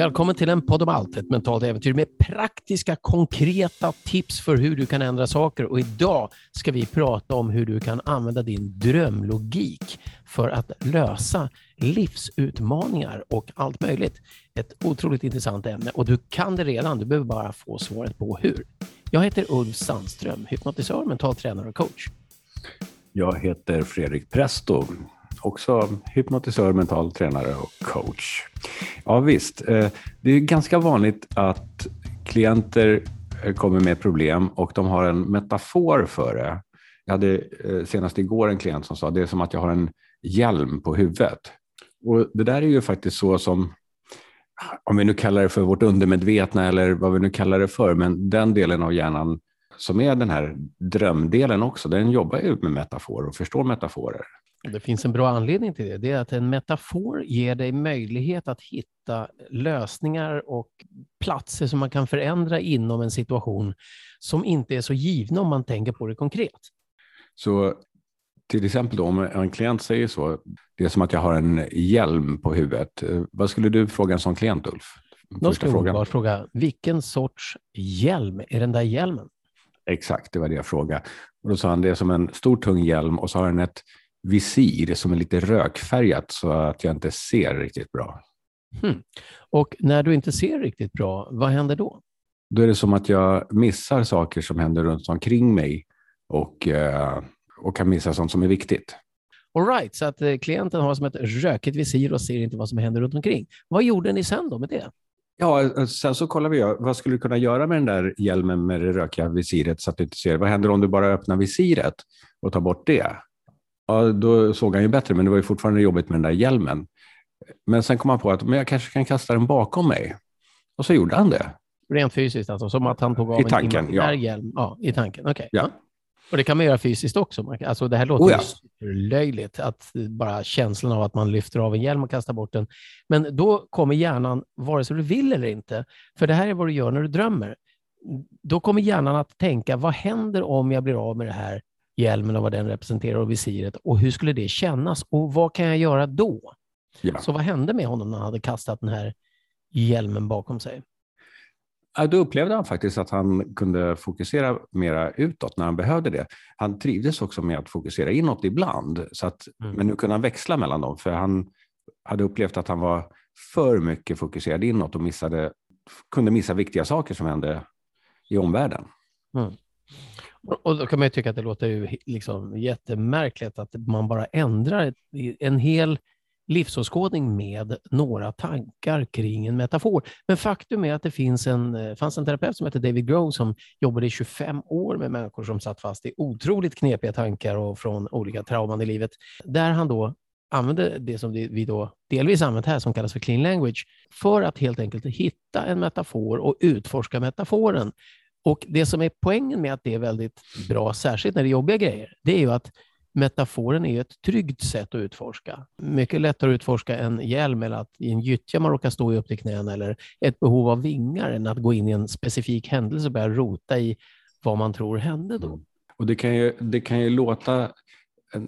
Välkommen till en podd om allt, ett mentalt äventyr med praktiska, konkreta tips för hur du kan ändra saker. Och idag ska vi prata om hur du kan använda din drömlogik för att lösa livsutmaningar och allt möjligt. Ett otroligt intressant ämne och du kan det redan. Du behöver bara få svaret på hur. Jag heter Ulf Sandström, hypnotisör, mental tränare och coach. Jag heter Fredrik Presto, också hypnotisör, mental tränare och coach. Ja visst, eh, det är ganska vanligt att klienter eh, kommer med problem och de har en metafor för det. Jag hade eh, senast igår en klient som sa det är som att jag har en hjälm på huvudet. Och det där är ju faktiskt så som, om vi nu kallar det för vårt undermedvetna eller vad vi nu kallar det för, men den delen av hjärnan som är den här drömdelen också, den jobbar ju med metaforer och förstår metaforer. Det finns en bra anledning till det. Det är att en metafor ger dig möjlighet att hitta lösningar och platser som man kan förändra inom en situation som inte är så givna om man tänker på det konkret. Så till exempel då, om en klient säger så, det är som att jag har en hjälm på huvudet. Vad skulle du fråga en sån klient, Ulf? Då skulle jag fråga, vilken sorts hjälm är den där hjälmen? Exakt, det var det jag frågade. Och då sa han, det är som en stor tung hjälm och så har den ett visir som är lite rökfärgat så att jag inte ser riktigt bra. Hmm. Och när du inte ser riktigt bra, vad händer då? Då är det som att jag missar saker som händer runt omkring mig och, eh, och kan missa sånt som är viktigt. All right, så att eh, klienten har som ett rökigt visir och ser inte vad som händer runt omkring. Vad gjorde ni sen då med det? Ja, eh, sen så kollar vi vad skulle du kunna göra med den där hjälmen med det rökiga visiret så att du inte ser. Vad händer om du bara öppnar visiret och tar bort det? Ja, då såg han ju bättre, men det var ju fortfarande jobbigt med den där hjälmen. Men sen kom han på att men jag kanske kan kasta den bakom mig. Och så gjorde han det. Rent fysiskt alltså? Som att han tog av I tanken, en ja. hjälm? Ja, i tanken. Okay. Ja. Och det kan man göra fysiskt också. Alltså det här låter oh ja. löjligt, att bara känslan av att man lyfter av en hjälm och kastar bort den. Men då kommer hjärnan, vare sig du vill eller inte, för det här är vad du gör när du drömmer. Då kommer hjärnan att tänka, vad händer om jag blir av med det här hjälmen och vad den representerar och visiret och hur skulle det kännas och vad kan jag göra då? Ja. Så vad hände med honom när han hade kastat den här hjälmen bakom sig? Då upplevde han faktiskt att han kunde fokusera mera utåt när han behövde det. Han trivdes också med att fokusera inåt ibland, så att, mm. men nu kunde han växla mellan dem, för han hade upplevt att han var för mycket fokuserad inåt och missade, kunde missa viktiga saker som hände i omvärlden. Mm. Och då kan man ju tycka att det låter ju liksom jättemärkligt att man bara ändrar en hel livsåskådning med några tankar kring en metafor. Men faktum är att det finns en, eh, fanns en terapeut som hette David Grove som jobbade i 25 år med människor som satt fast i otroligt knepiga tankar och från olika trauman i livet, där han då använde det som vi då delvis använt här som kallas för clean language för att helt enkelt hitta en metafor och utforska metaforen och Det som är poängen med att det är väldigt bra, särskilt när det är jobbiga grejer, det är ju att metaforen är ett tryggt sätt att utforska. Mycket lättare att utforska en hjälm eller att i en gyttja man råkar stå i upp till knäna eller ett behov av vingar än att gå in i en specifik händelse och börja rota i vad man tror hände då. Mm. Och det kan ju, det kan ju låta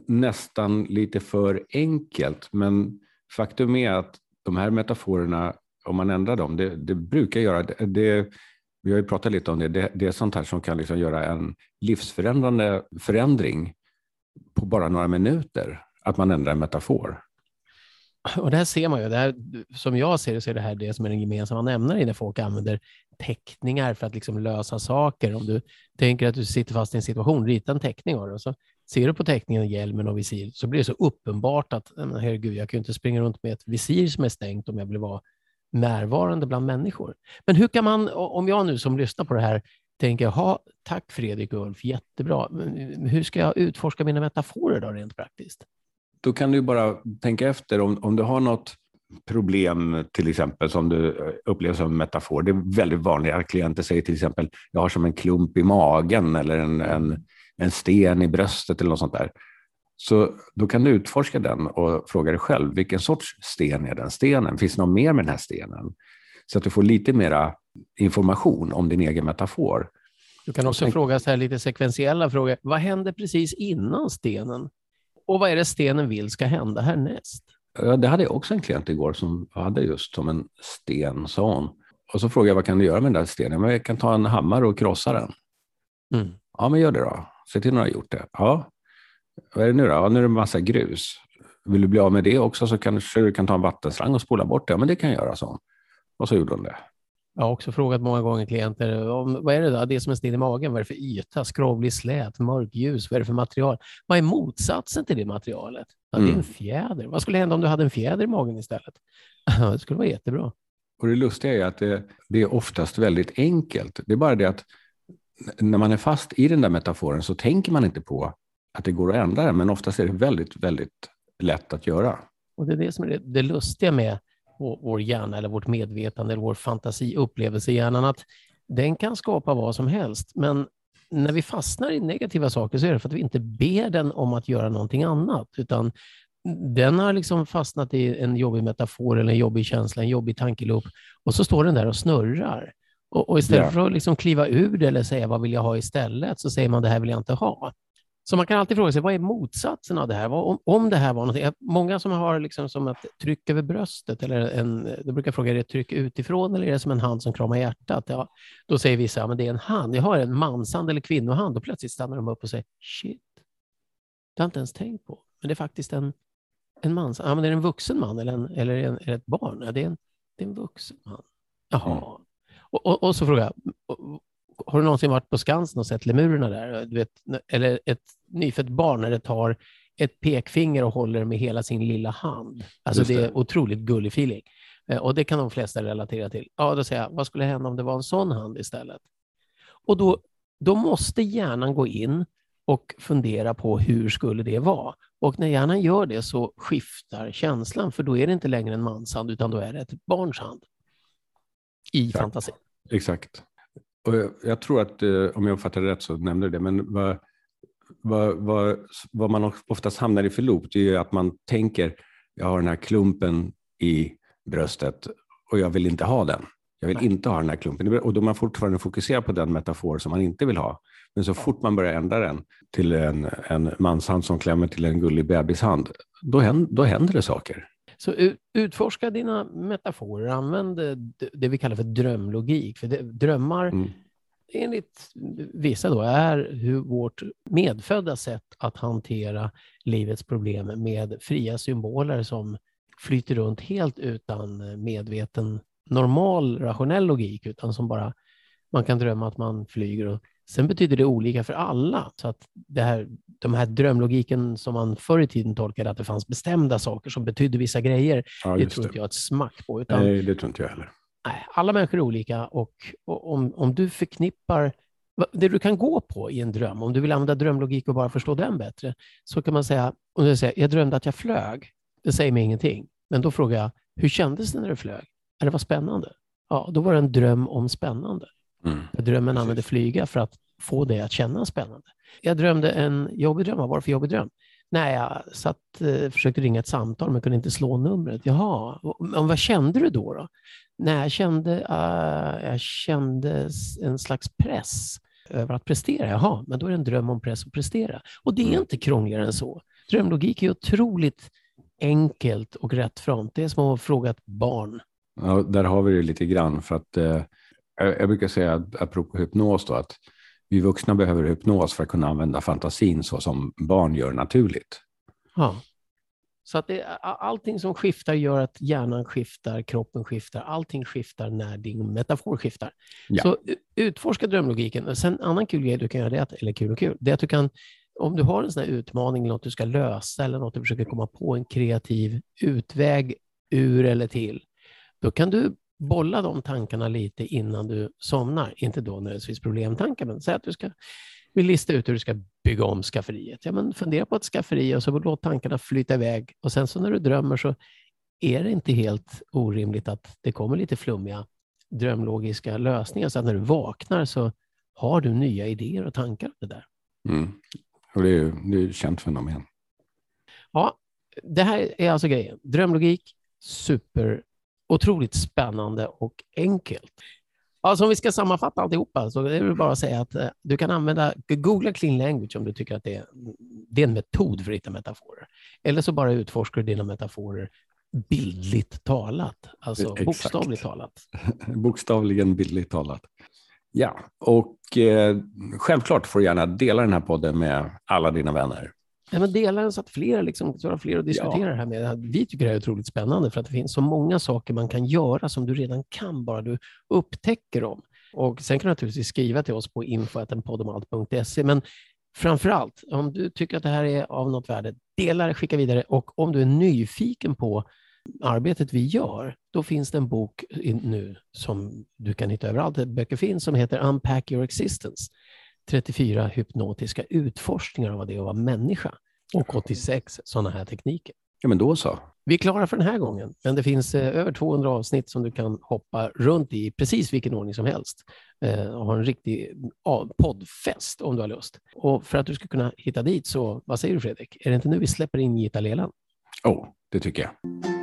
nästan lite för enkelt, men faktum är att de här metaforerna, om man ändrar dem, det, det brukar göra det, vi har ju pratat lite om det, det, det är sånt här som kan liksom göra en livsförändrande förändring på bara några minuter, att man ändrar en metafor. Och det här ser man ju, det här, som jag ser det så är det här det som är den gemensamma nämnaren när folk använder teckningar för att liksom lösa saker. Om du tänker att du sitter fast i en situation, rita en teckning av det och så ser du på teckningen hjälmen och visir så blir det så uppenbart att herregud, jag kan ju inte springa runt med ett visir som är stängt om jag vill vara närvarande bland människor. Men hur kan man, om jag nu som lyssnar på det här tänker, ha tack Fredrik och Ulf, jättebra. Eh, hur ska jag utforska mina metaforer då rent praktiskt? Då kan du bara tänka efter om, om du har något problem till exempel som du eh, upplever som en metafor. Det är väldigt vanligt att klienter säger till exempel, jag har som en klump i magen eller en, en, en sten i bröstet eller något sånt där. Så då kan du utforska den och fråga dig själv, vilken sorts sten är den stenen? Finns det något mer med den här stenen? Så att du får lite mera information om din egen metafor. Du kan också fråga så här lite sekventiella frågor. Vad händer precis innan stenen? Och vad är det stenen vill ska hända härnäst? Det hade jag också en klient igår som hade just som en sten, sa hon. Och så frågade jag vad kan du göra med den där stenen? Men jag kan ta en hammare och krossa den. Mm. Ja, men gör det då. Se till när du har gjort det. Ja, vad är det nu då? Ja, nu är det en massa grus. Vill du bli av med det också så kanske du kan ta en vattenslang och spola bort det. Ja, men det kan jag göra, så. Och så gjorde hon det. Jag har också frågat många gånger klienter, om, vad är det då? Det som är sten i magen, vad är det för yta? Skrovlig, slät, mörk, ljus, vad är det för material? Vad är motsatsen till det materialet? Ja, det är en mm. fjäder. Vad skulle hända om du hade en fjäder i magen istället? det skulle vara jättebra. Och det lustiga är att det, det, är oftast väldigt enkelt. Det är bara det att när man är fast i den där metaforen så tänker man inte på att det går att ändra den, men oftast är det väldigt, väldigt lätt att göra. Och Det är det som är det, det lustiga med vår hjärna eller vårt medvetande eller vår fantasi, upplevelsehjärnan, att den kan skapa vad som helst. Men när vi fastnar i negativa saker så är det för att vi inte ber den om att göra någonting annat, utan den har liksom fastnat i en jobbig metafor eller en jobbig känsla, en jobbig tankeloop och så står den där och snurrar. Och, och istället ja. för att liksom kliva ur det eller säga vad vill jag ha istället, så säger man det här vill jag inte ha. Så man kan alltid fråga sig, vad är motsatsen av det här? Om, om det här var någonting, många som har liksom som ett tryck över bröstet, eller en, då brukar jag fråga, är det ett tryck utifrån eller är det som en hand som kramar hjärtat? Ja, då säger vissa, ja, men det är en hand. Jag har en manshand eller kvinnohand och plötsligt stannar de upp och säger, shit, det har jag inte ens tänkt på. Men det är faktiskt en, en man. Ja, men är det en vuxen man eller, en, eller en, är det ett barn? Ja, det, är en, det är en vuxen man. Jaha. Mm. Och, och, och, så frågar jag, har du någonsin varit på Skansen och sett lemurerna där? Du vet, eller ett nyfött barn när det tar ett pekfinger och håller med hela sin lilla hand. Alltså det. det. är otroligt gullig feeling. Eh, och det kan de flesta relatera till. Ja, då säger jag, vad skulle hända om det var en sån hand istället? Och då, då måste hjärnan gå in och fundera på hur skulle det vara? Och när hjärnan gör det så skiftar känslan, för då är det inte längre en manshand, utan då är det ett barns hand i Exakt. fantasin. Exakt. Och jag, jag tror att, eh, om jag uppfattade rätt så nämnde du det, men vad, vad, vad, vad man oftast hamnar i för loop, det är att man tänker, jag har den här klumpen i bröstet och jag vill inte ha den. Jag vill Nej. inte ha den här klumpen. Och då man fortfarande fokuserar på den metafor som man inte vill ha. Men så fort man börjar ändra den till en, en manshand som klämmer till en gullig bebishand, då händer, då händer det saker. Så utforska dina metaforer, använd det vi kallar för drömlogik. För det, drömmar, mm. enligt vissa, då, är hur vårt medfödda sätt att hantera livets problem med fria symboler som flyter runt helt utan medveten normal rationell logik, utan som bara man kan drömma att man flyger och Sen betyder det olika för alla. Så att det här, de här drömlogiken som man förr i tiden tolkade, att det fanns bestämda saker som betydde vissa grejer, ja, det tror inte jag ett smack på. Utan, nej, det tror inte jag heller. Nej, alla människor är olika och, och om, om du förknippar det du kan gå på i en dröm, om du vill använda drömlogik och bara förstå den bättre, så kan man säga, om du säger, jag drömde att jag flög. Det säger mig ingenting. Men då frågar jag, hur kändes det när du flög? Är det var spännande? Ja, då var det en dröm om spännande. Mm. Drömmen använde flyga för att få dig att känna spännande. Jag drömde en jobbig dröm. Vad var det för jobbig dröm? Nej, jag satt, eh, försökte ringa ett samtal men kunde inte slå numret. Jaha, men vad kände du då? då? Nej, jag kände, uh, jag kände en slags press över att prestera. Jaha, men då är det en dröm om press att prestera. Och det är mm. inte krångligare än så. Drömlogik är otroligt enkelt och rättframt. Det är som att fråga ett barn. Ja, där har vi det lite grann. För att, eh, jag brukar säga, apropå hypnos, då, att vi vuxna behöver hypnos för att kunna använda fantasin så som barn gör naturligt. Ja. Så att det, allting som skiftar gör att hjärnan skiftar, kroppen skiftar, allting skiftar när din metafor skiftar. Ja. Så utforska drömlogiken. Sen en annan kul grej du kan göra, det att, eller kul och kul, det är att du kan, om du har en sån här utmaning, något du ska lösa eller något du försöker komma på en kreativ utväg ur eller till, då kan du bolla de tankarna lite innan du somnar. Inte då nödvändigtvis problemtankar, men säg att du ska vill lista ut hur du ska bygga om skafferiet. Ja, men fundera på ett skafferi och så låt tankarna flyta iväg. Och sen så när du drömmer så är det inte helt orimligt att det kommer lite flummiga drömlogiska lösningar. Så att när du vaknar så har du nya idéer och tankar om det där. Mm. Och det är, det är känt fenomen. Ja, det här är alltså grejen. Drömlogik, super otroligt spännande och enkelt. Alltså om vi ska sammanfatta alltihopa så är det bara att säga att eh, du kan använda, googla clean language om du tycker att det är, det är en metod för att hitta metaforer. Eller så bara utforskar du dina metaforer bildligt talat, alltså Exakt. bokstavligt talat. Bokstavligen bildligt talat. Ja, och eh, självklart får du gärna dela den här podden med alla dina vänner. Ja, men dela den så att fler, liksom, så att fler att diskutera ja. det här med. Vi tycker det här är otroligt spännande för att det finns så många saker man kan göra som du redan kan, bara du upptäcker dem. Och Sen kan du naturligtvis skriva till oss på info.poddomalt.se, men framför allt, om du tycker att det här är av något värde, dela det, skicka vidare och om du är nyfiken på arbetet vi gör, då finns det en bok nu som du kan hitta överallt där böcker finns som heter Unpack your existence. 34 hypnotiska utforskningar av vad det är att vara människa och 86 sådana här tekniker. Ja, men då så. Vi är klara för den här gången, men det finns eh, över 200 avsnitt som du kan hoppa runt i precis vilken ordning som helst eh, och ha en riktig poddfest om du har lust. Och för att du ska kunna hitta dit, så vad säger du Fredrik? Är det inte nu vi släpper in Gita Leland? Oh, det tycker jag.